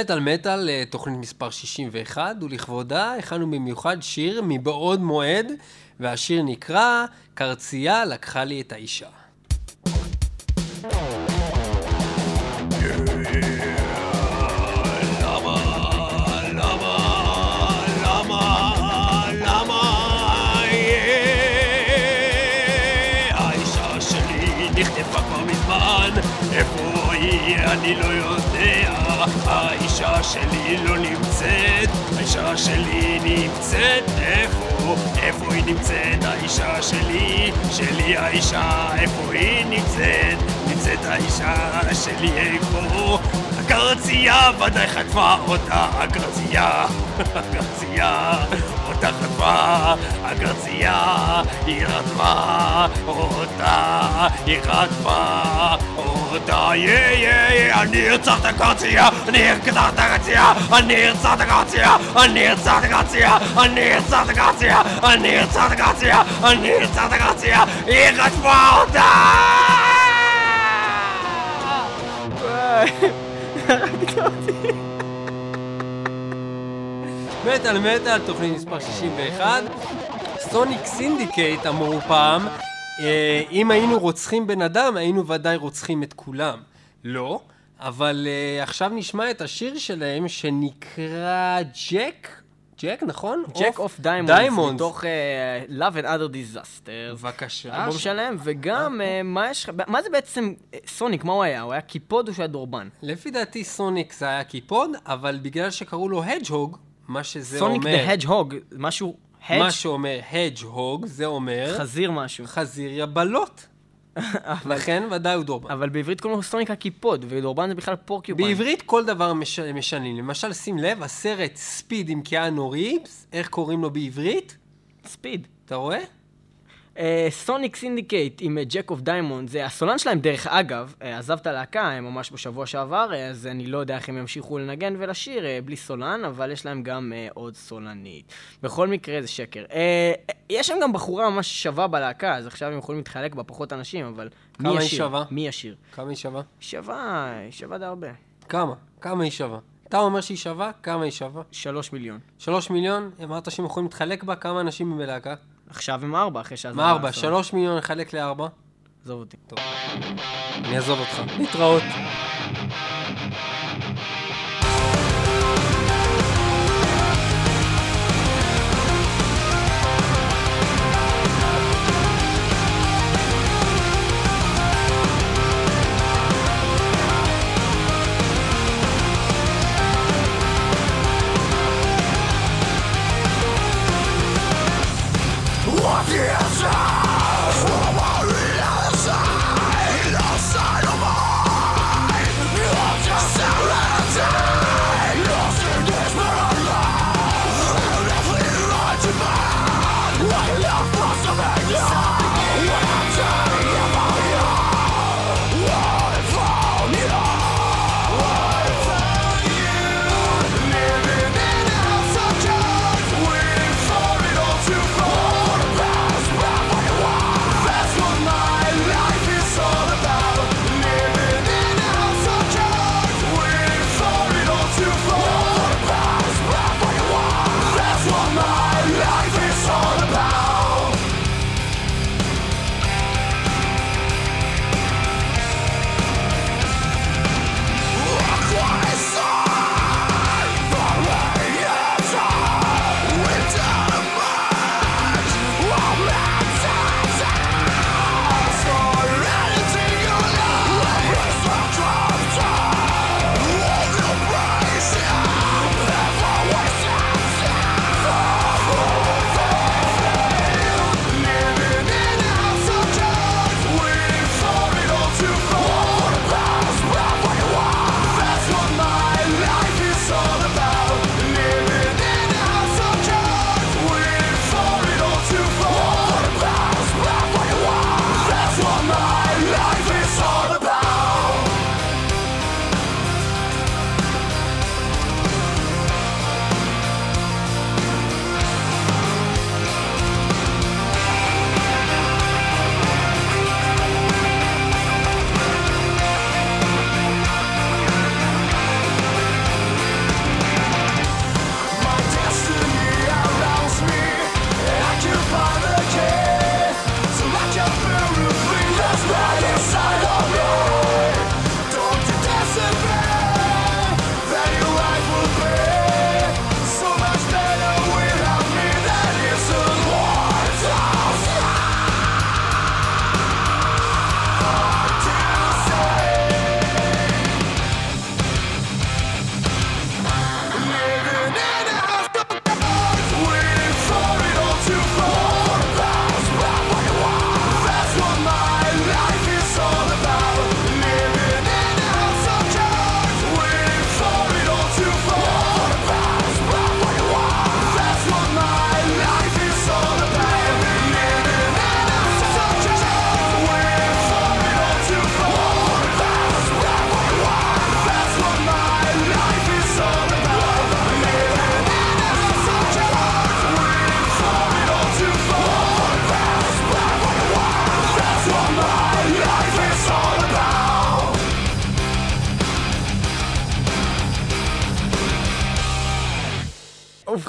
מטאל מטאל, אה, תוכנית מספר 61, ולכבודה הכנו במיוחד שיר מבעוד מועד, והשיר נקרא "קרצייה לקחה לי את האישה". אני לא יודע. האישה שלי לא נמצאת, האישה שלי נמצאת איפה? איפה היא נמצאת? האישה שלי, שלי האישה, איפה היא נמצאת? נמצאת האישה שלי איפה? הקרצייה ודאי חטפה אותה, הקרצייה, הקרצייה אותה חטפה, הקרצייה היא רטפה אותה, היא חטפה אותה, יא יא יא, אני ארצח את הקרצייה, אני ארצח את הקרצייה, אני ארצח את הקרצייה, אני ארצח את הקרצייה, אני ארצח את הקרצייה, אני ארצח את הקרצייה, אני ארצח את הקרצייה, היא חטפה אותה! מטאל מטאל, תוכנית מספר 61. Sonic Syndicate אמרו פעם, אם היינו רוצחים בן אדם, היינו ודאי רוצחים את כולם. לא, אבל אה, עכשיו נשמע את השיר שלהם שנקרא Jack, Jack, נכון? Jack of Diamonds. מתוך אה, Love and Other Disasters. בבקשה. האלבום שלהם, וגם, אה, מה יש לך, מה זה בעצם אה, Sonic, מה הוא היה? הוא היה קיפוד או שהוא היה דורבן? לפי דעתי Sonic זה היה קיפוד, אבל בגלל שקראו לו Hedgehog, מה שזה אומר... Sonic the Hedgehog, משהו, מה hedge, שאומר hedgehog, זה אומר חזיר משהו. חזיר יבלות. לכן ודאי הוא דורבן. אבל בעברית קוראים לו סוניק הקיפוד, ודורבן זה בכלל porcupine. בעברית כל דבר מש... משנים. למשל, שים לב, הסרט Speed עם קיאנו ריבס, איך קוראים לו בעברית? Speed. אתה רואה? Sonic Syndicate עם Jack of Diamonds, זה הסולן שלהם דרך אגב, אה, עזב את הלהקה אה, ממש בשבוע שעבר, אה, אז אני לא יודע איך הם ימשיכו לנגן ולשיר אה, בלי סולן, אבל יש להם גם אה, עוד סולנית. בכל מקרה זה שקר. אה, יש שם גם בחורה ממש שווה בלהקה, אז עכשיו הם יכולים להתחלק בה פחות אנשים, אבל מי היא? שווה? מי ישיר? כמה היא שווה? שווה, היא שווה די הרבה. כמה? כמה היא שווה? אתה אומר שהיא שווה? כמה היא שווה? שלוש מיליון. שלוש מיליון? אמרת שהם יכולים להתחלק בה? כמה אנשים בלהקה? עכשיו הם ארבע, אחרי שעזב מה ארבע? שלוש מיליון לחלק לארבע? עזוב אותי. אני אעזוב אותך. להתראות.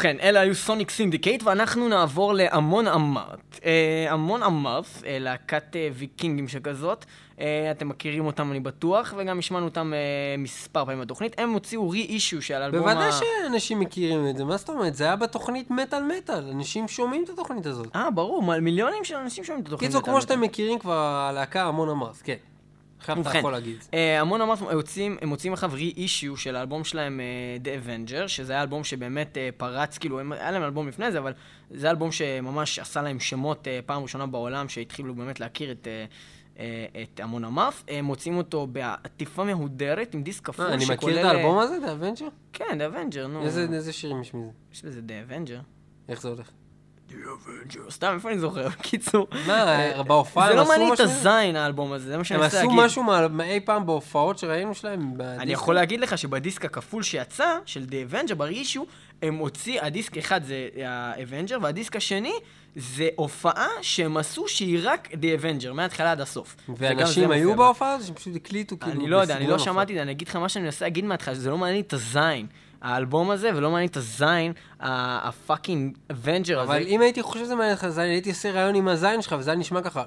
ובכן, אלה היו Sonic Syndicate, ואנחנו נעבור ל Amon Amarth. אה, Amon Amarth, אה, להקת אה, ויקינגים שכזאת. אה, אתם מכירים אותם, אני בטוח, וגם השמענו אותם אה, מספר פעמים בתוכנית. הם הוציאו reissue של האלבום בוודאי שאנשים מכירים את זה, מה זאת אומרת? זה היה בתוכנית מטאל מטאל, אנשים שומעים את התוכנית הזאת. אה, ברור, מיליונים של אנשים שומעים את התוכנית. קיצור, מטאל כמו מטאל. שאתם מכירים כבר, הלהקה Amon Amarth, כן. עכשיו אתה יכול להגיד. אה, Amon Amarth, הם מוציאים אחריו רי-אישיו של האלבום שלהם, אה, The Avenger, שזה היה אלבום שבאמת אה, פרץ, כאילו, היה להם אלבום לפני זה, אבל זה אלבום שממש עשה להם שמות פעם ראשונה בעולם, שהתחילו באמת להכיר את... את המון אמף, הם מוציאים אותו בעטיפה מהודרת עם דיסק כפול אה, אני שכולל... מכיר את האלבום הזה, The Avenger? כן, The Avenger, נו. איזה איזה שירים יש מזה? יש בזה The Avenger. איך זה הולך? סתם, איפה אני זוכר? בקיצור. מה, אה, בהופעה זה הם לא עשו מעניין את משהו? הזין, האלבום הזה, זה מה שאני הם מנסה עשו להגיד. משהו מאי פעם בהופעות שראינו שלהם? אני? יכול להגיד לך שבדיסק הכפול שיצא, של The Avenger, ב reissue, הם הוציא, הדיסק אחד זה ה-Avenger, והדיסק השני זה הופעה שהם עשו שהיא רק The Avenger, מההתחלה עד הסוף. זה ואנשים היו בה. בהופעה הזאת שהם פשוט הקליטו כאילו אני לא יודע, אני לא שמעתי את זה, אני אגיד לך מה שאני מנסה להגיד מההתחלה, שזה לא מעניין את הזין. האלבום הזה, ולא מעניין את הזין, ה fucking Avenger הזה. אבל אם הייתי חושב שזה מעניין אותך זין, הייתי עושה ריאיון עם הזין שלך, וזה היה נשמע ככה.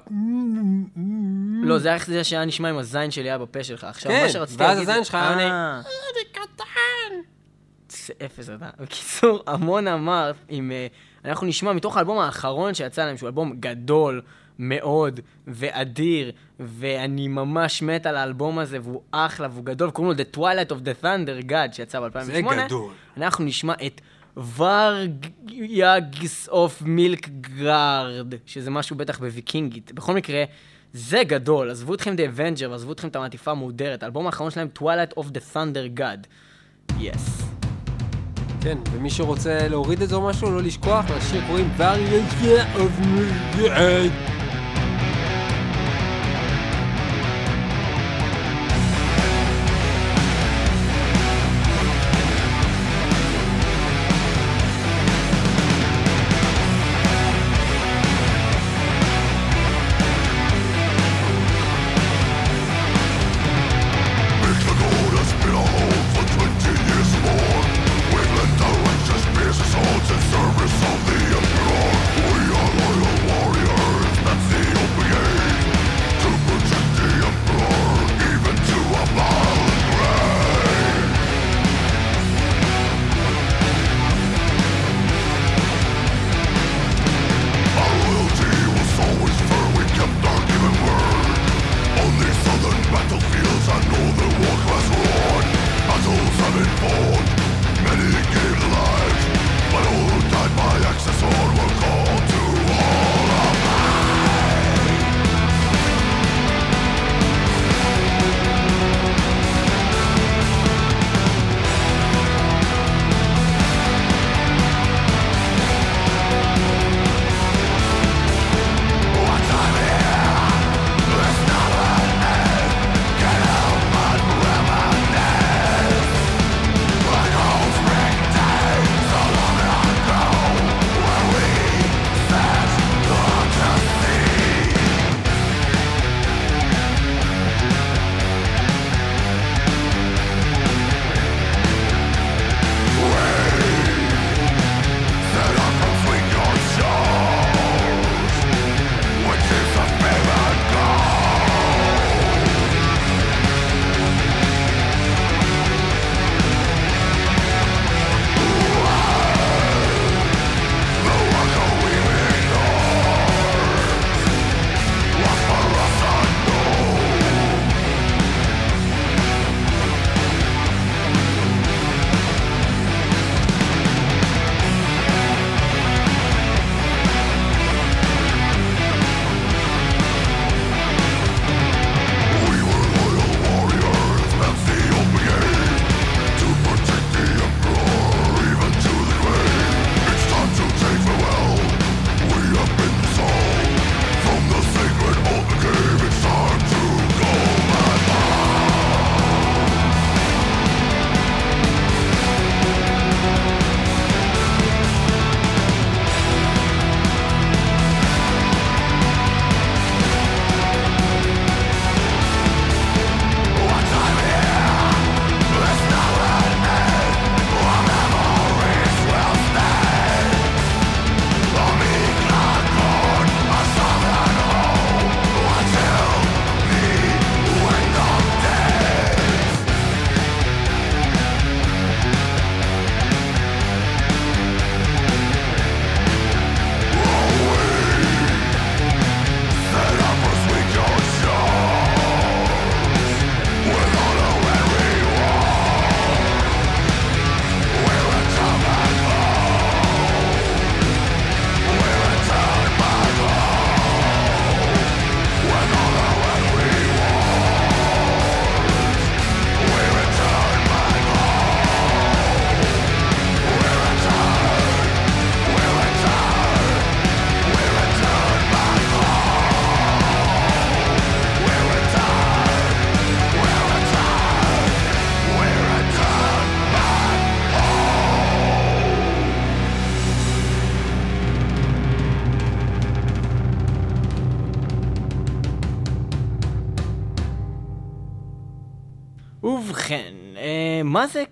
לא, זה היה זה שהיה נשמע עם הזין שלי היה בפה שלך. עכשיו, כן, מה שרציתי ואז להגיד... הזין שלך היה אה, עונה, אני קטן! זה אפס אתה. בקיצור, Amon Amarth עם... אה, אנחנו נשמע מתוך האלבום האחרון שיצא להם, שהוא אלבום גדול מאוד ואדיר, ואני ממש מת על האלבום הזה, והוא אחלה והוא גדול, וקוראים לו The Twilight of the Thunder God, שיצא ב-2008. זה גדול. אנחנו נשמע את Varyags of Miklagaard, שזה משהו בטח בוויקינגית. בכל מקרה, זה גדול, עזבו אתכם The Avenger ועזבו אתכם את המעטיפה המהודרת. האלבום האחרון שלהם, Twilight of the Thunder God. יס. כן, ומי שרוצה להוריד את זה או משהו, לא לשכוח, לשיר קוראים Variation of Music.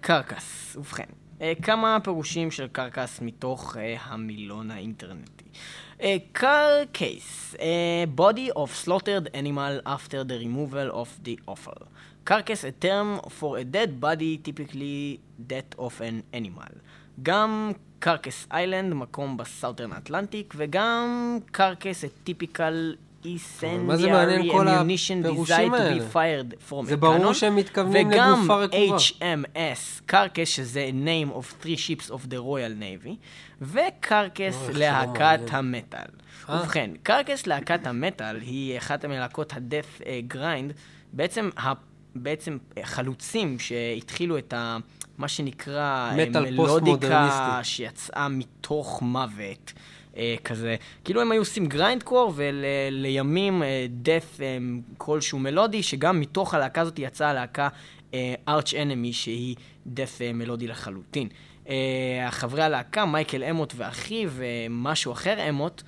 Carcass? ובכן, אה, כמה פירושים של carcass מתוך אה, המילון האינטרנטי. carcass, body of slaughtered animal after the removal of the offal. carcass, a term for a dead body, typically death of an animal. גם Carcass Island, מקום ב Southern Atlantic, וגם carcass, a typical מה זה מעניין כל הפירושים האלה? זה ברור שהם מתכוונים לגופה רקובה. וגם HMS, Carcass, שזה name of three ships of the Royal Navy, ו Carcass להקת המטאל. ובכן, Carcass להקת המטאל היא אחת מלהקות ה-Death Grind, בעצם, בעצם חלוצים שהתחילו את ה... מה שנקרא מלודיקה שיצאה מתוך מוות. אה, כזה, כאילו הם היו עושים grindcore ולימים דף אה, כלשהו מלודי, שגם מתוך הלהקה הזאת יצאה הלהקה ארץ' אה, אנמי, שהיא דף מלודי לחלוטין. חברי הלהקה, מייקל אמוט ואחיו, משהו אחר אמוט,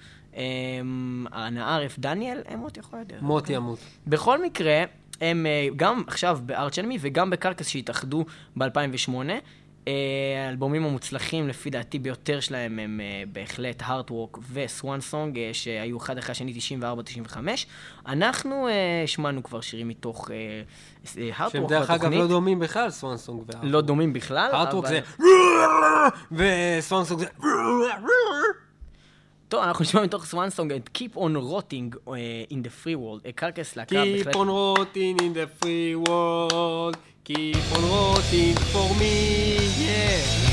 הנער אף דניאל אמוט יכול להיות. מוטי אמוט. בכל מקרה, הם גם עכשיו בארץ' אנמי וגם בקרקס שהתאחדו ב-2008. האלבומים המוצלחים לפי דעתי ביותר שלהם הם uh, בהחלט הארטוורק וסוואן סונג שהיו אחד אחרי השני 94-95. אנחנו אה, שמענו כבר שירים מתוך Heartwork אה, שהם דרך אגב לא דומים בכלל, Swansong ו Heartwork. לא דומים בכלל, Heartwork אבל... זה ו Swansong זה... טוב, אנחנו נשמע מתוך Swansong את Keep on Rotting in the Free World, Carcass להקה בהחלט... Keep on rotting in the free world Keep on rotting for me, yeah.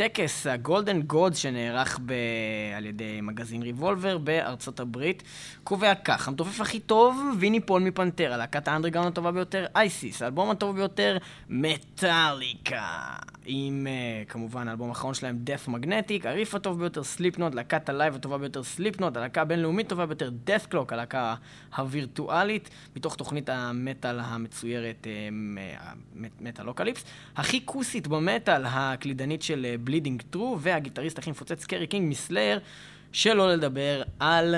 אה, טקס ה Golden God שנערך ב... על ידי מגזין ריבולבר בארצות הברית קובע כך, המתופף הכי טוב, Vinnie Paul מ Pantera, להקת האנדרגראונד הטובה ביותר, Isis, האלבום הטוב ביותר, מטאליקה, עם אה, כמובן האלבום האחרון שלהם, Death Magnetic, הריף הטוב ביותר, Slipknot, להקת הלייב הטובה ביותר, Slipknot, הלהקה הבינלאומית הטובה ביותר, Dethklok, הלהקה הווירטואלית, מתוך תוכנית המטאל המצוירת, אה, Metalocalypse, הכי כוסית במטאל, הקלידנית של Bleeding אה, Through, והגיטריסט הכי מפוצץ, Kerry King מ Slayer, שלא לדבר על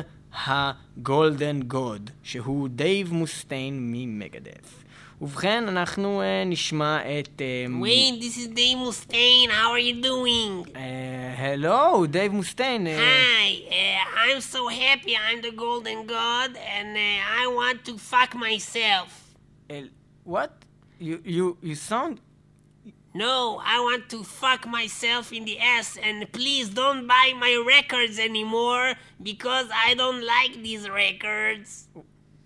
ה Golden God, שהוא Dave Mustaine מ Megadeth. ובכן, אנחנו אה, נשמע את... Um, Wait, this is Dave Mustaine, how are you doing? Uh, hello, Dave Mustaine. Uh... Hi, uh, I'm so happy I'm the golden god and uh, I want to fuck myself. Uh, what? You, you, you sound no, I want to fuck myself in the ass and please don't buy my records anymore because I don't like these records.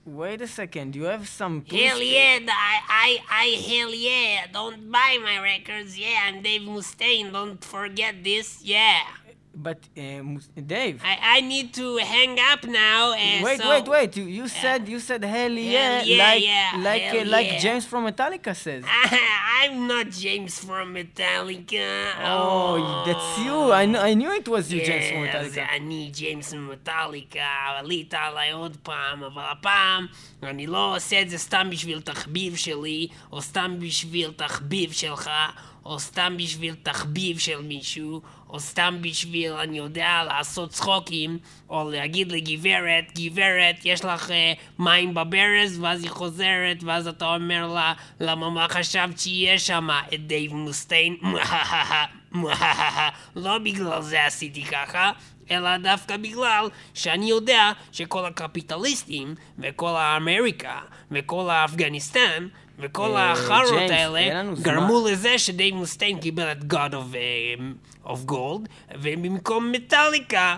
Wait a second, you have some. Hell yeah, I, I, I, hell yeah! Don't buy my records. Yeah, I'm Dave Mustaine. Don't forget this. Yeah. But uh, Dave, I, I need to hang up now. Uh, wait, so, wait, wait! You, you said you said hell yeah, hell yeah like yeah, like hell uh, like yeah. James from Metallica says. I'm not James from Metallica. Oh, oh. that's you. I, kn- I knew it was you, yeah, James from זה Metallica. אני ג'יימס ממטאליקה, עלית עליי עוד פעם, אבל הפעם אני לא עושה את זה סתם בשביל תחביב שלי, או סתם בשביל תחביב שלך, או סתם בשביל תחביב של מישהו, או סתם בשביל, אני יודע, לעשות צחוקים, או להגיד לגברת, גברת, יש לך אה, מים בברז, ואז היא חוזרת, ואז אתה אומר לה, למה מה חשבת שיהיה שם? את Dave Mustaine? לא בגלל זה עשיתי ככה. אלא דווקא בגלל שאני יודע שכל הקפיטליסטים וכל האמריקה וכל האפגניסטן וכל אה, החארות האלה. גרמו לזה ש Dave Mustaine קיבל את God of, uh, of Gold ובמקום מטאליקה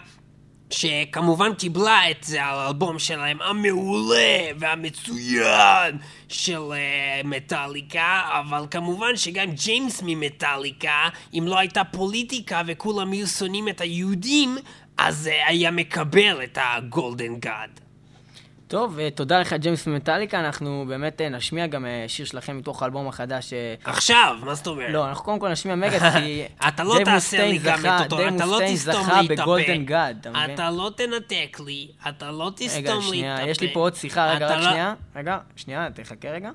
שכמובן קיבלה את זה על האלבום שלהם המעולה והמצוין של uh, מטאליקה, אבל כמובן שגם ג'יימס ממטאליקה, אם לא הייתה פוליטיקה וכולם היו שונאים את היהודים, אז uh, היה מקבל את הגולדן גאד. טוב, אה, תודה לך, ג'יימס ממטאליקה. אנחנו באמת אה, נשמיע גם אה, שיר שלכם מתוך האלבום החדש. עכשיו, מה זאת אומרת? לא, אנחנו קודם כל נשמיע מגה, כי אתה לא תעשה לי גם את אותו, אתה לא תסתום לי את הפה. ב Golden God, אתה מבין? אתה לא תנתק לי, אתה לא תסתום לי את רגע, הפה. שנייה, יש לי פה עוד שיחה, רגע, רק לא- שנייה. רגע, שנייה, תחכה רגע.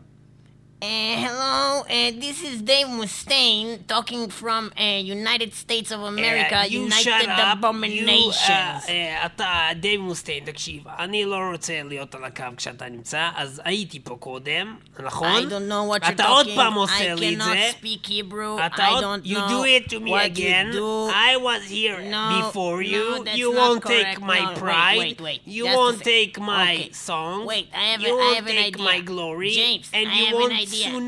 Uh, hello, uh, this is Dave Mustaine talking from uh, United States of America, Uh, you United shut up. Abominations. You, uh, uh, אתה דייב מוסטיין, תקשיב, אני לא רוצה להיות על הקו כשאתה נמצא, אז הייתי פה קודם, נכון? I don't know what you're אתה עוד talking. פעם עושה I לי את cannot זה. speak Hebrew. אתה I עוד, don't you know do it to me what again. you do. I was here No, before no, you. that's you not won't correct. take my No, wait, pride. wait, wait. You That's the won't thing. take my Okay. songs. Wait, I have a- you I won't have an take idea. my glory. James, and I you have won't an idea.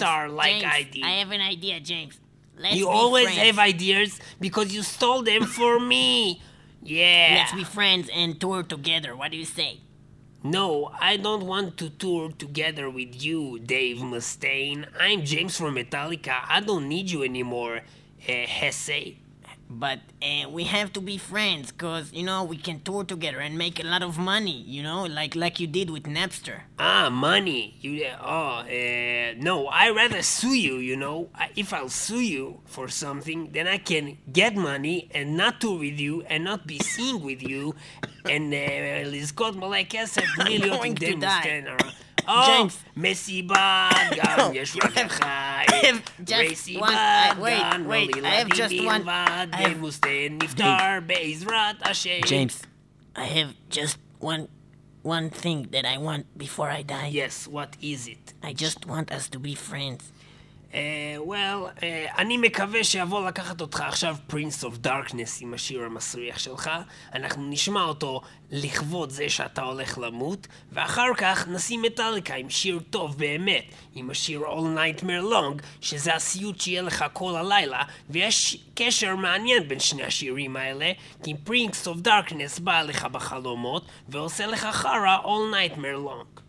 upstar like James, I did. I have an idea, James. Let's you always friends. have ideas because you stole them for me. Yeah. Let's be friends and tour together. What do you say? No, I don't want to tour together with you, Dave Mustaine. I'm James from Metallica. I don't need you anymore, uh, Hesse. But uh, we have to be friends, cause you know we can tour together and make a lot of money. You know, like like you did with Napster. Ah, money. You eh, oh uh, no, I rather sue you. You know, if I'll sue you for something, then I can get money and not tour with you and not be seen with you. and uh, it's got more like I said, million to. מוסטיין. או, James. מסיבה, גם יש רק אחד. have just מסיבה, one- I- wait, גם wait, לא I have ילדים just one- בלבד. I דייב have- מוסטיין נפטר בעזרת השם. James, I have just one one thing that I want before I die. Yes, what is it? I just want us to be friends. אה, well, אה, אני מקווה שיבוא לקחת אותך עכשיו Prince of Darkness עם השיר המסריח שלך. אנחנו נשמע אותו לכבוד זה שאתה הולך למות, ואחר כך נשים מטאליקה עם שיר טוב באמת, עם השיר All Nightmare Long, שזה הסיוט שיהיה לך כל הלילה, ויש קשר מעניין בין שני השירים האלה, כי Prince of Darkness בא לך בחלומות, ועושה לך חרא All Nightmare Long.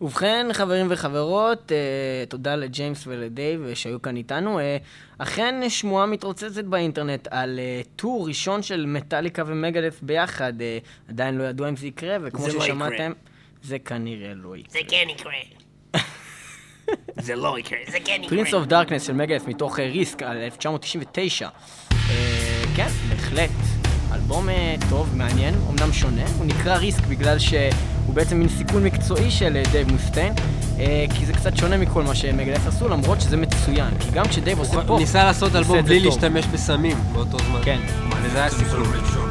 ובכן, חברים וחברות, אה, תודה לג'יימס ולדייב שהיו כאן איתנו. אה, אכן שמועה מתרוצצת באינטרנט על אה, טור ראשון של מטאליקה ומגדת' ביחד. אה, עדיין לא ידוע אם זה יקרה, וכמו זה ששמעתם, לא יקרה. זה כנראה לא יקרה. זה כן יקרה. זה לא יקרה, זה כן יקרה. Prince of Darkness של מגדת' מתוך אה, Risk על 1999. אה, כן, בהחלט. אלבום אה, טוב, מעניין, אמנם שונה. הוא נקרא Risk בגלל ש... בעצם מין סיכון מקצועי של אה, דייב מוסטיין, אה, כי זה קצת שונה מכל מה שמגדת' עשו, למרות שזה מצוין, כי גם כשדייב עושה פופ, ניסה לעשות אלבום בלי להשתמש בסמים באותו זמן. כן. זה היה סיכון.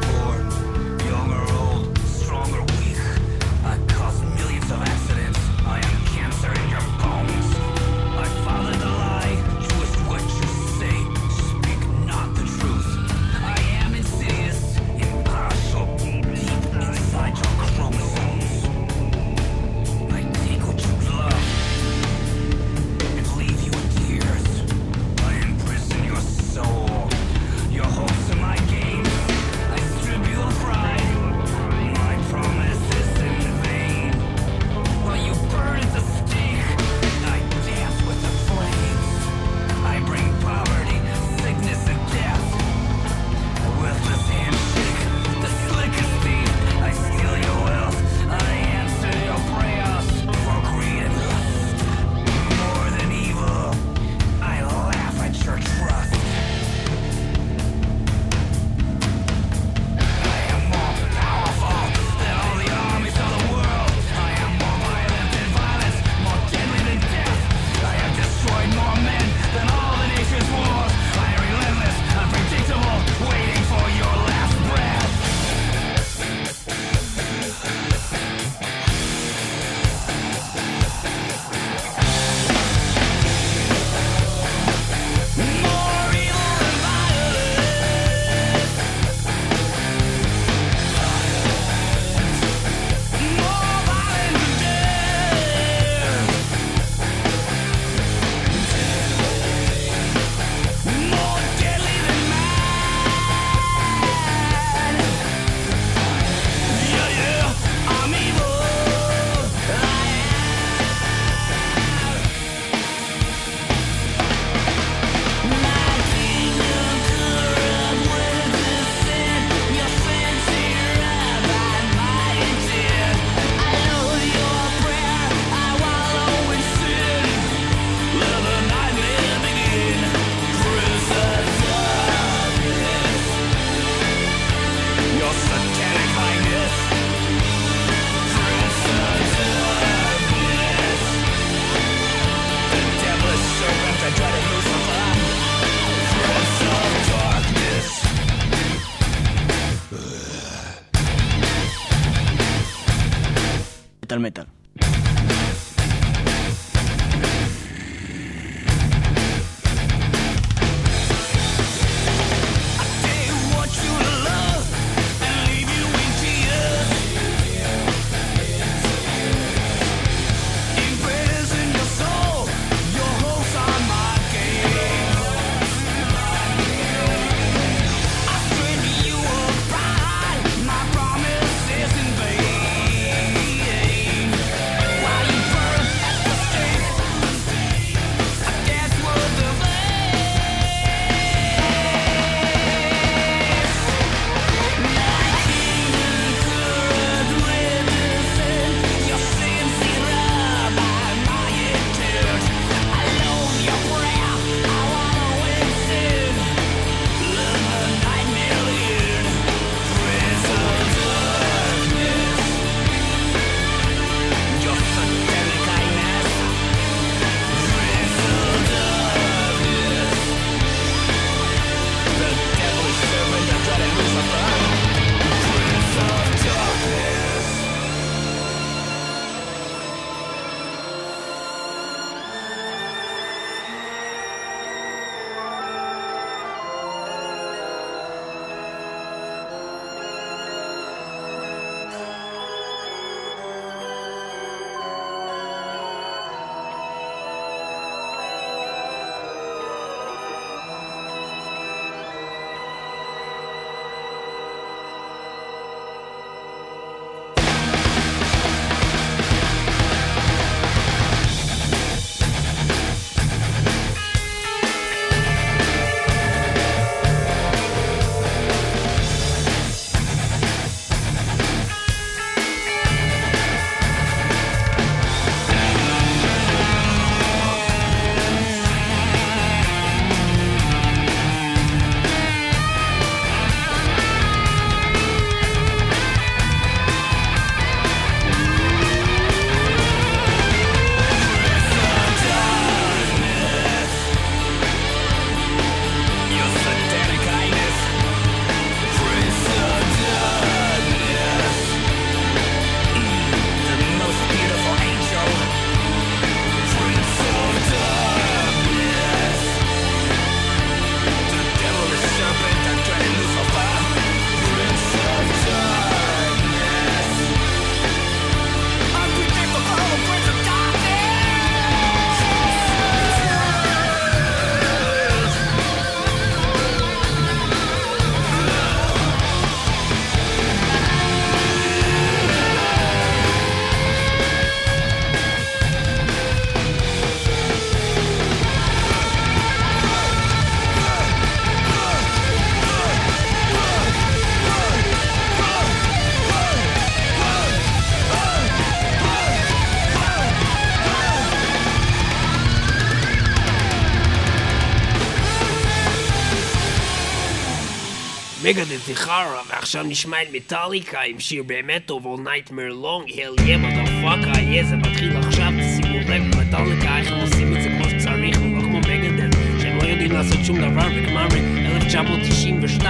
מגדל זה חרא, ועכשיו נשמע את מטאליקה עם שיר באמת טוב, All Nightmare Long, Hell yeah, motherfucker, yeah, זה מתחיל עכשיו, תשימו לב, מטאליקה, איך הם עושים את זה כמו שצריך, ולא כמו מגדל, שהם לא יודעים לעשות שום דבר, וכבר מ-1992,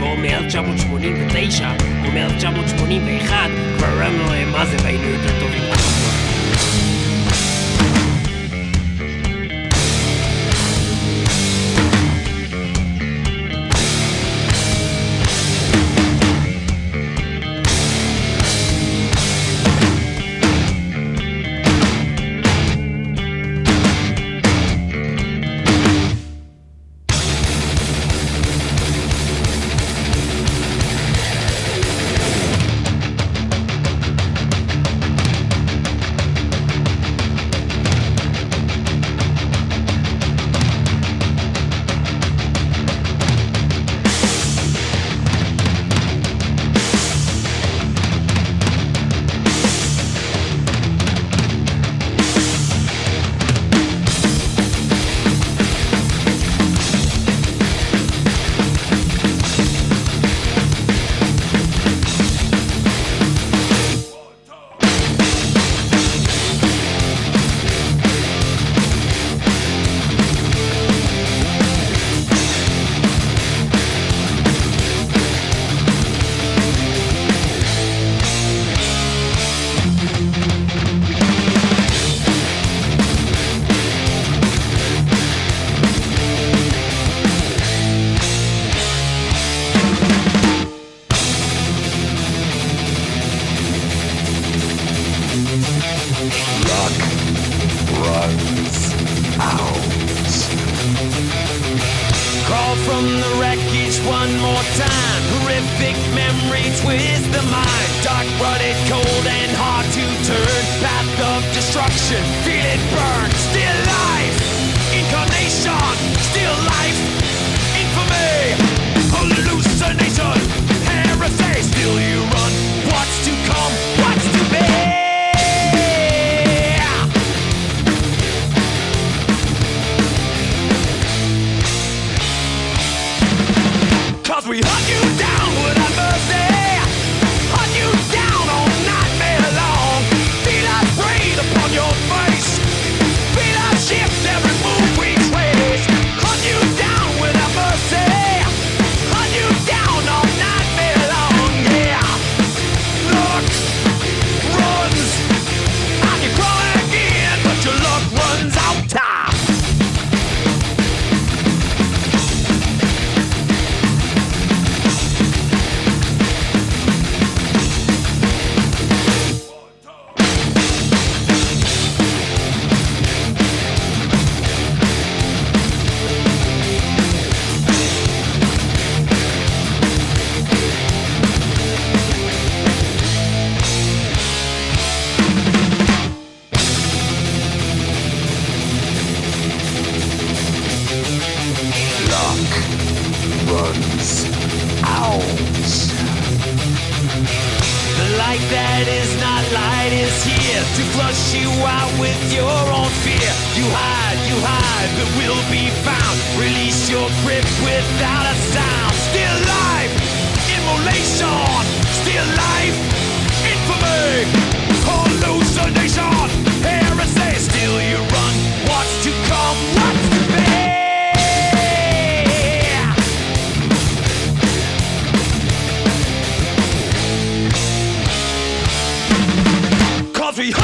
או מ-1989, או מ-1981, כבר ראינו להם מה זה, והיינו יותר טובים. That is not light is here to flush you out with your own fear. You hide, you hide, but will be found. Release your grip without a sound. Still life, immolation. Still life, infamy, hallucination, heresy. Still you run. What's to come? What's coffee.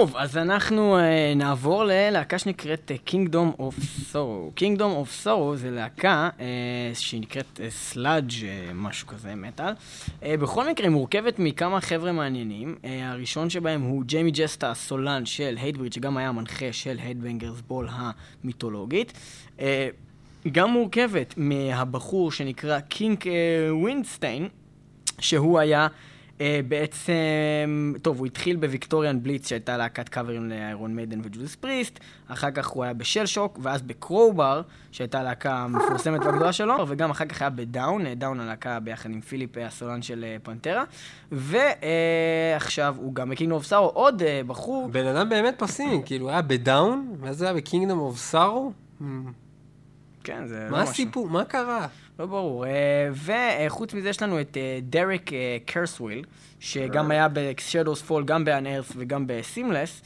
טוב, אז אנחנו uh, נעבור ללהקה שנקראת uh, Kingdom of Sorrow. Kingdom of Sorrow זה להקה uh, שנקראת sludge uh, משהו כזה, מטאל. Uh, בכל מקרה, היא מורכבת מכמה חבר'ה מעניינים. Uh, הראשון שבהם הוא ג'יימי ג'סטה, הסולן של Hatebreed, שגם היה המנחה של Headbangers Ball המיתולוגית. Uh, גם מורכבת מהבחור שנקרא קירק uh, ווינסטיין, שהוא היה uh, בעצם, טוב, הוא התחיל ב Victorian Blitz, שהייתה להקת קאברים לאיירון מיידן וג'ודס פריסט, אחר כך הוא היה ב Shell Shock, ואז ב Crowbar, שהייתה להקה המפורסמת והגדולה שלו, וגם אחר כך היה ב Down, אה, Down הלהקה ביחד עם פיליפ, אה, הסולן של אה, פנטרה, ועכשיו הוא גם ב Kingdom of Sorrow, עוד אה, בחור, בן אדם באמת פסימי, כאילו, היה ב Down, ואז היה ב Kingdom of Sorrow? כן, זה לא מה משהו. הסיפור? מה קרה? לא ברור. אה, וחוץ מזה יש לנו את אה, דרק אה, קרסוול, שגם היה ב-Shadows Fall, גם ב-Unearth וגם ב-Seamless,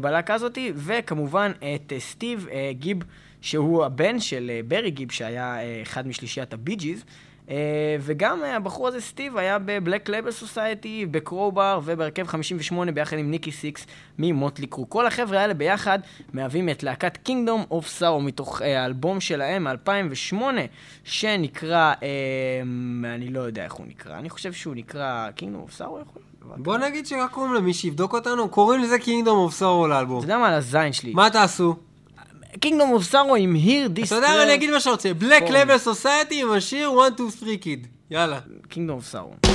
בלהקה הזאתי, וכמובן את סטיב גיב, שהוא הבן של ברי גיב, שהיה אחד משלישיית הבי ג'יז. אה, וגם הבחור הזה, סטיב, היה ב Black Label Society, ב Crowbar ובהרכב 58 ביחד עם ניקי סיקס ממוטלי קרו. כל החבר'ה האלה ביחד מהווים את להקת Kingdom of Sorrow מתוך אה, האלבום שלהם מ-2008, שנקרא, אה, אני לא יודע איך הוא נקרא, אני חושב שהוא נקרא Kingdom of Sorrow, יכול? בוא נגיד שרק קוראים למי שיבדוק אותנו, קוראים לזה קינגדום אוף סורו לאלבום. אתה יודע מה, על הזין שלי. מה תעשו? Kingdom of Sorrow עם Here This... אתה יודע מה, אני אגיד מה שאני רוצה. בלק. לבל סוסייטי עם השיר 1, 2, 3 קיד. יאללה. Kingdom of Sorrow.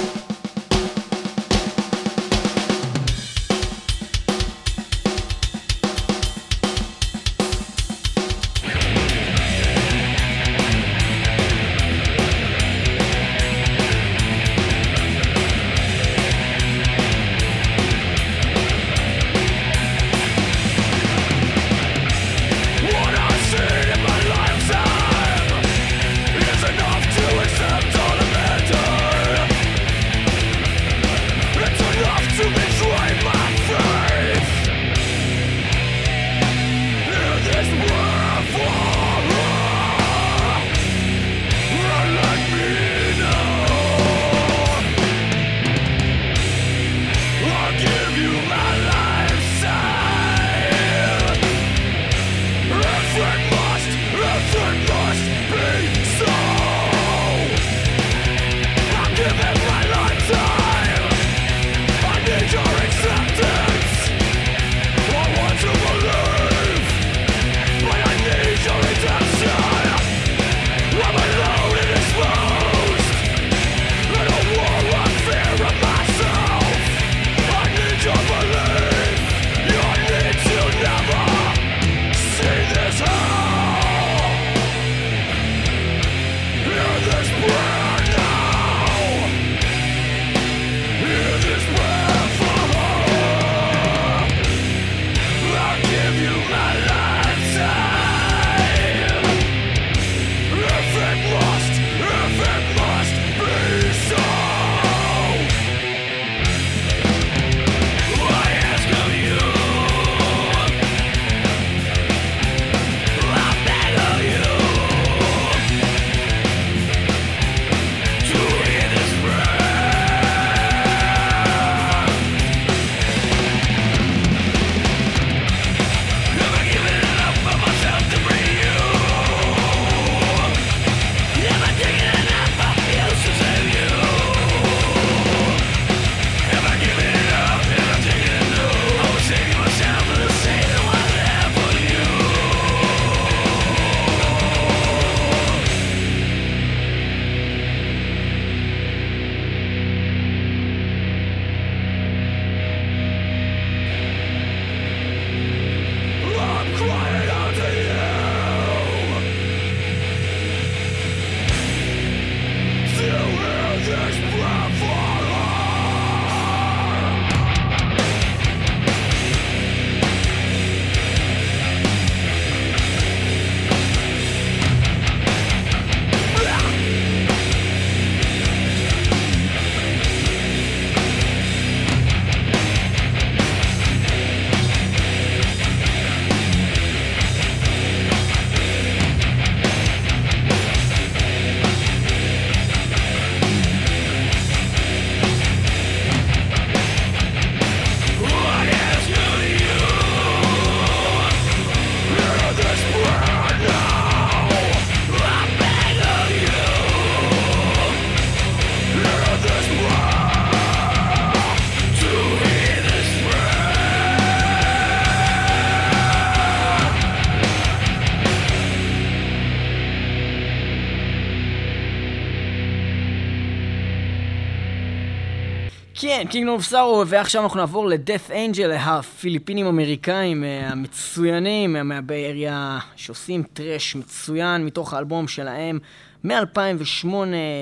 כן, Kingdom of Sorrow, ועכשיו אנחנו נעבור ל Death Angel, הפיליפינים אמריקאים אה, המצוינים, אה, מה Bay Area, שעושים thrash מצוין מתוך האלבום שלהם מ-2008,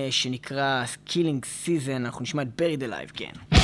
שנקרא Killing Season, אנחנו נשמע את Buried Alive, כן.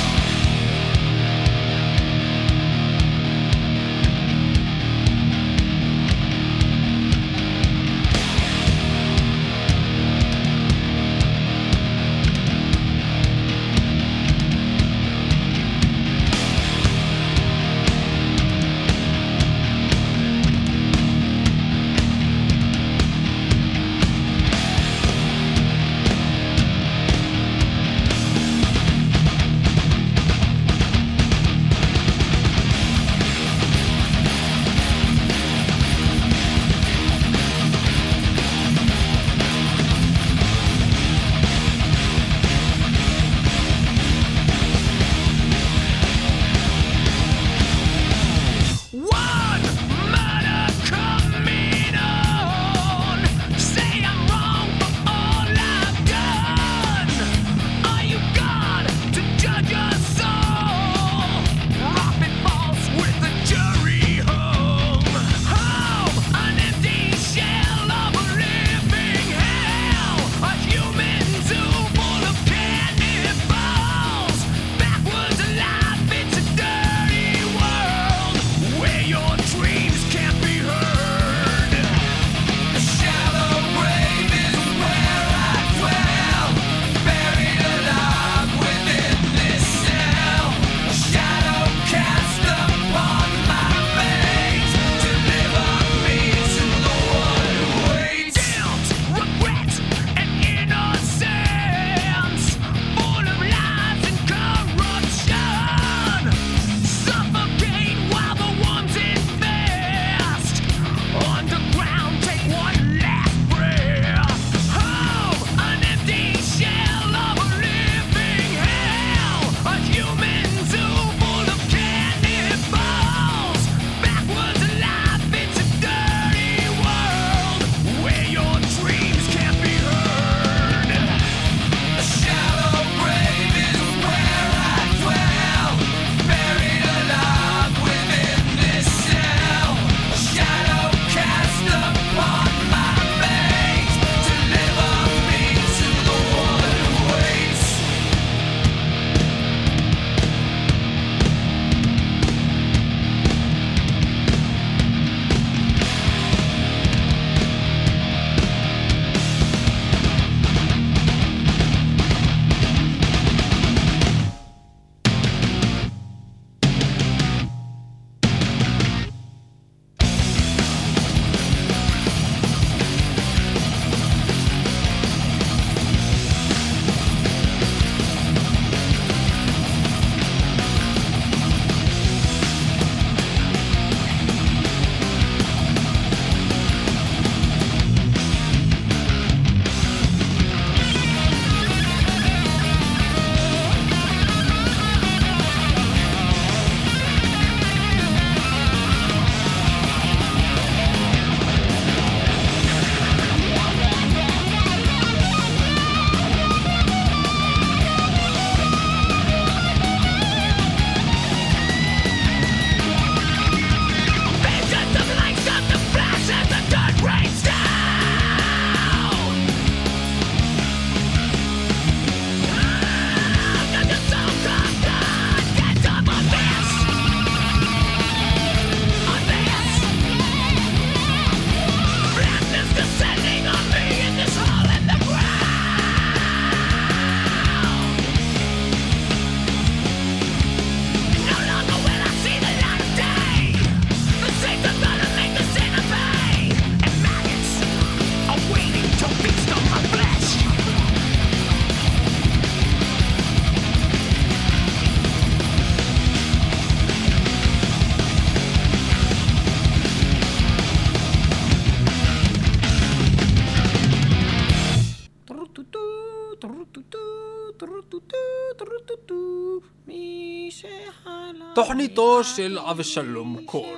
תוכניתו של אבשלום קור,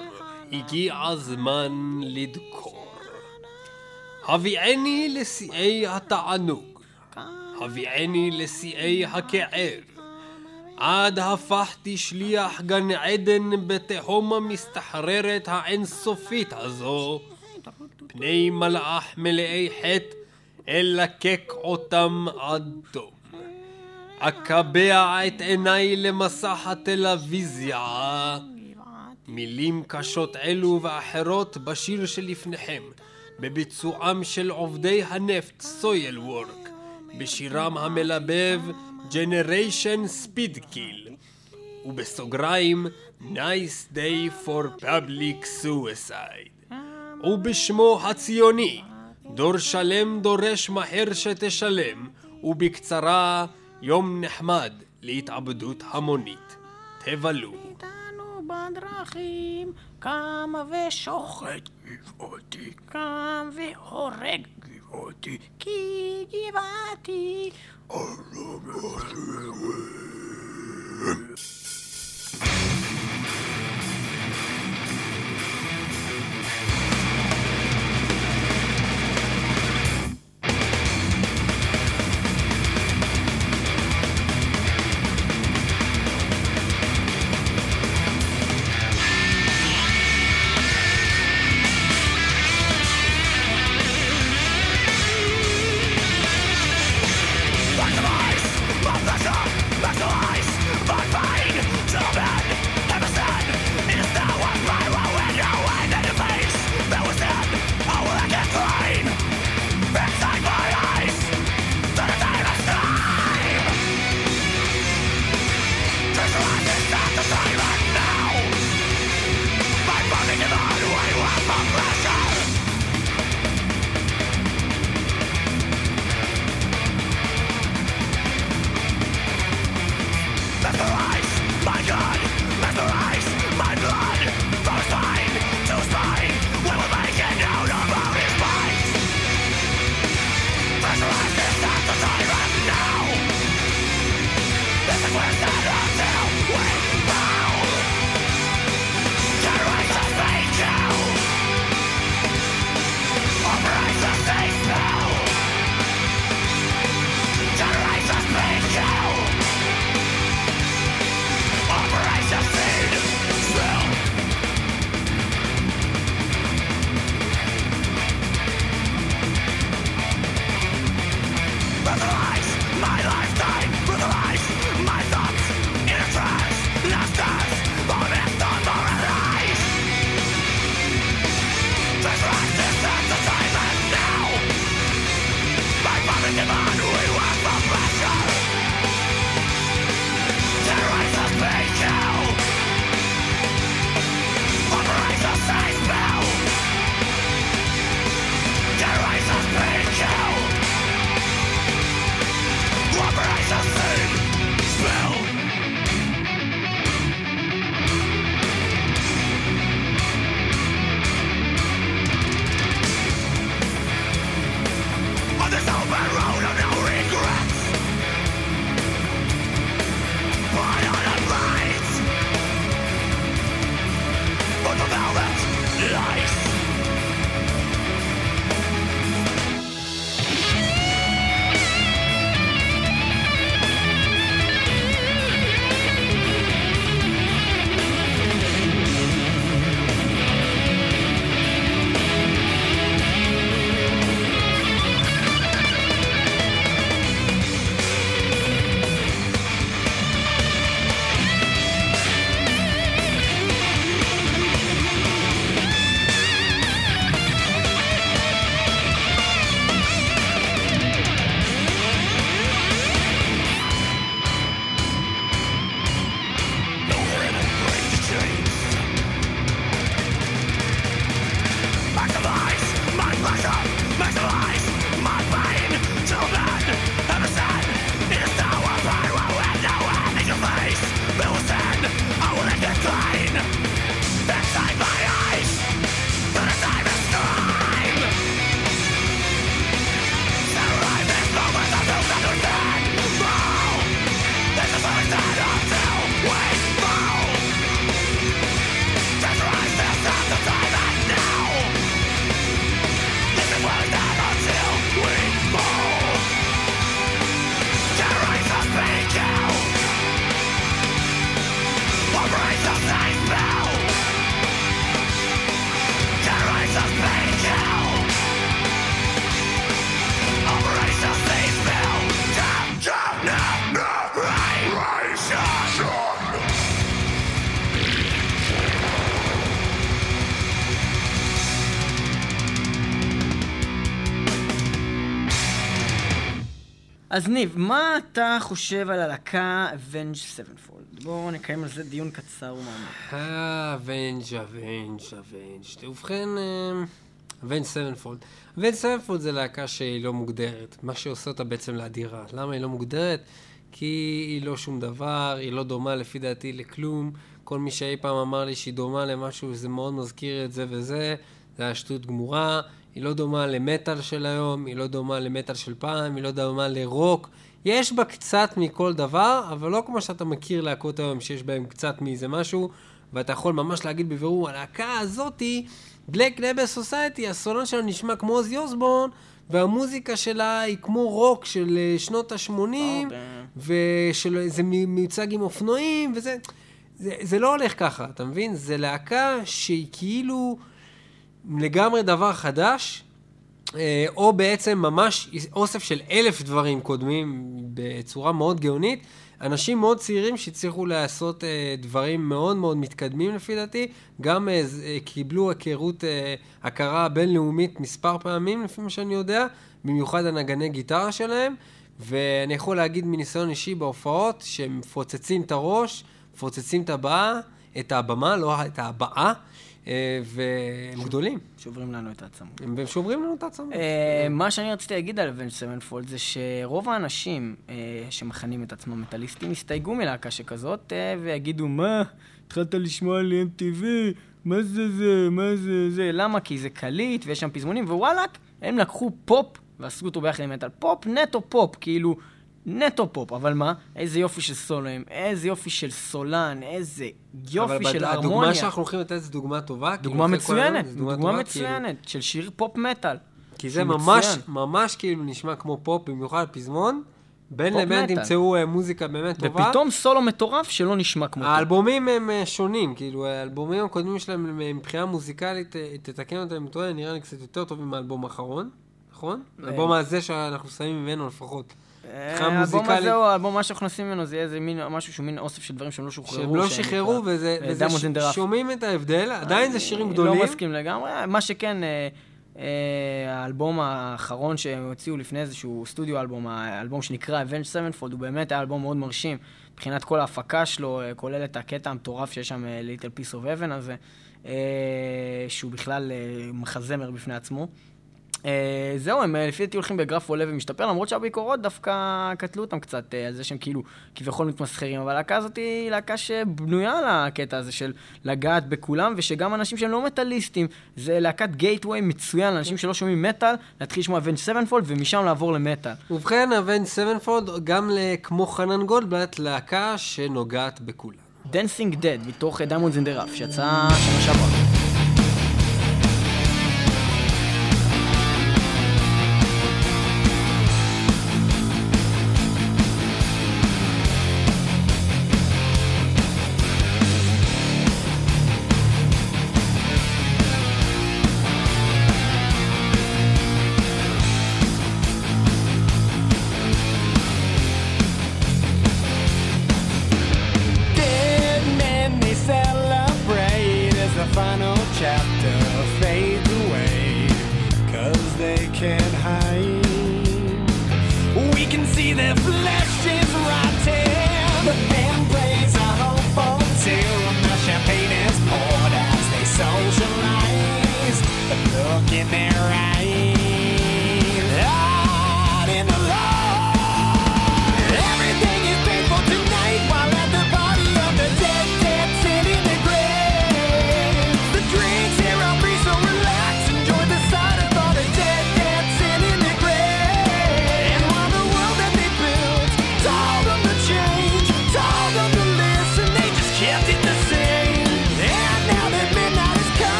הגיע הזמן לדקור. הביאני לשיאי התענוג, הביאני לשיאי הכאב, עד הפכתי שליח גן עדן בתהום המסתחררת האינסופית הזו. פני מלאך מלאי חטא, אלקק אותם עד תום. אקבע את עיניי למסך הטלוויזיה. מילים קשות אלו ואחרות בשיר שלפניכם, בביצועם של עובדי הנפט סויל וורק, בשירם המלבב Generation Speed Kill, ובסוגריים Nice Day for Public Suicide, ובשמו הציוני דור שלם דורש מהר שתשלם, ובקצרה יום נחמד להתאבדות המונית. תבלו. איתנו בדרכים, קם ושוחט גבעותי, קם והורג. גבעותי, כי גבעתי. Back אז ניב, מה אתה חושב על הלהקה Avenged Sevenfold? בואו נקיים על זה דיון קצר ומעמיק. Avenged, Avenged, Avenged. ובכן, Avenged Sevenfold. Avenged Sevenfold זה להקה שהיא לא מוגדרת. מה שעושה אותה בעצם לאדירה. למה היא לא מוגדרת? כי היא לא שום דבר, היא לא דומה לפי דעתי לכלום. כל מי שאי פעם אמר לי שהיא דומה למשהו, זה מאוד מזכיר את זה וזה, זה היה שטות גמורה. היא לא דומה למטאל של היום, היא לא דומה למטאל של פעם, היא לא דומה לרוק. יש בה קצת מכל דבר, אבל לא כמו שאתה מכיר להקות היום שיש בהם קצת מאיזה משהו, ואתה יכול ממש להגיד בבירור, הלהקה הזאתי, בלק נבר סוסייטי, הסולן שלה נשמע כמו עוזי אוסבורן, והמוזיקה שלה היא כמו רוק של אה, שנות ה-80, וזה מיוצג עם אופנועים, וזה... זה, זה לא הולך ככה, אתה מבין? זה להקה שהיא כאילו לגמרי דבר חדש, אה, או בעצם ממש אוסף של אלף דברים קודמים בצורה מאוד גאונית. אנשים מאוד צעירים שהצליחו לעשות אה, דברים מאוד מאוד מתקדמים לפי דעתי, גם אה, קיבלו היכרות, אה, הכרה בינלאומית מספר פעמים לפי מה שאני יודע, במיוחד הנגני גיטרה שלהם, ואני יכול להגיד מניסיון אישי בהופעות שהם מפוצצים את הראש, מפוצצים את הבאה, את הבמה, לא את הבאה, אה, והם גדולים, שוברים לנו את העצמות. הם שוברים לנו את העצמות. אה, מה שאני רציתי להגיד על Avenged Sevenfold זה שרוב האנשים אה, שמכנים את עצמם מטאליסטים יסתייגו מלהקה שכזאת אה, ויגידו, מה, התחלת לשמוע על MTV, מה זה זה, מה זה זה, למה? כי זה קליט ויש שם פזמונים, ווואלאק, הם לקחו פופ ועשו אותו ביחד עם מטאל. פופ, נטו פופ, כאילו, נטו פופ, אבל מה? איזה יופי של סולואים, איזה יופי של סולן, איזה יופי אבל של הרמוניה. הדוגמה שאנחנו הולכים לתת זו דוגמה טובה. כאילו, דוגמה מצוינת, זו דוגמה טובה, כאילו, מצוינת של שיר פופ מטאל. כי זה ממש, מצוין. ממש כאילו נשמע כמו פופ, במיוחד פזמון. בין לבין. תמצאו אה, מוזיקה באמת טובה. ופתאום סולו מטורף שלא נשמע כמו... האלבומים הם אה, שונים, כאילו האלבומים הקודמים שלהם הם, אה, מבחינה מוזיקלית, תתקן אותם אם טועה, נראה לי קצת יותר טובים מהאלבום האחרון, נכון? האלבום הזה שאנחנו שמים ממנו לפחות. מבחינה אה, האלבום מוזיקלית. הזה או האלבום מה שאנחנו נשים ממנו זה יהיה איזה מין משהו שהוא מין אוסף של דברים שהם לא שוחררו. שהם לא שחררו, וזה, אה, וזה ש-. שומעים את ההבדל, עדיין זה שירים אני גדולים. לא מסכים לגמרי. מה שכן, אה, אה, האלבום האחרון שהם הוציאו לפני איזשהו סטודיו אלבום, האלבום שנקרא Avenged Sevenfold, הוא באמת היה אלבום מאוד מרשים. מבחינת כל ההפקה שלו, אה, כולל את הקטע המטורף שיש שם, אה, Little Piece of Heaven הזה, אה, שהוא בכלל אה, מחזמר בפני עצמו. אה, זהו, הם אה, לפי דעתי הולכים בגרף עולה ומשתפר, למרות שהביקורות דווקא קטלו אותם קצת אה, על זה שהם כאילו כביכול מתמסחרים, אבל הלהקה הזאת היא להקה שבנויה על הקטע הזה של לגעת בכולם, ושגם אנשים שהם לא מטאליסטים, זה להקת gateway מצוין, לאנשים שלא שומעים מטאל, להתחיל לשמוע Avenged Sevenfold ומשם לעבור למטאל. ובכן, Avenged Sevenfold, גם כמו חנן גולדבלט, להקה שנוגעת בכולם. Dancing Dead, מתוך Diamonds in the Rough, שיצא שנה שעברה.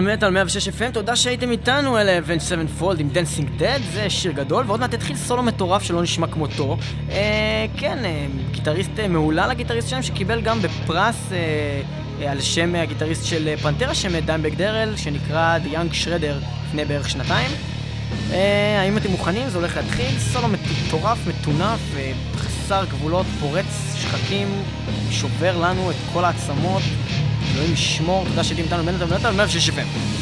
מטאל מטאל 106 FM, תודה שהייתם איתנו, אלה Avenged Sevenfold עם Dancing Dead, זה שיר גדול, ועוד מעט יתחיל סולו מטורף שלא נשמע כמותו. אה, כן, אה, גיטריסט אה, מהולל הגיטריסט שלהם, שקיבל גם בפרס אה, אה, על שם הגיטריסט של אה, פנטרה, שם דיימבאג דרל, שנקרא The Young Shredder לפני בערך שנתיים. אה, האם אתם מוכנים? זה הולך להתחיל, סולו מטורף, מטונף, אה, חסר גבולות, פורץ שחקים, שובר לנו את כל העצמות. אלוהים ישמור, תודה שהייתם איתנו, בנטל ונטל, 106 FM.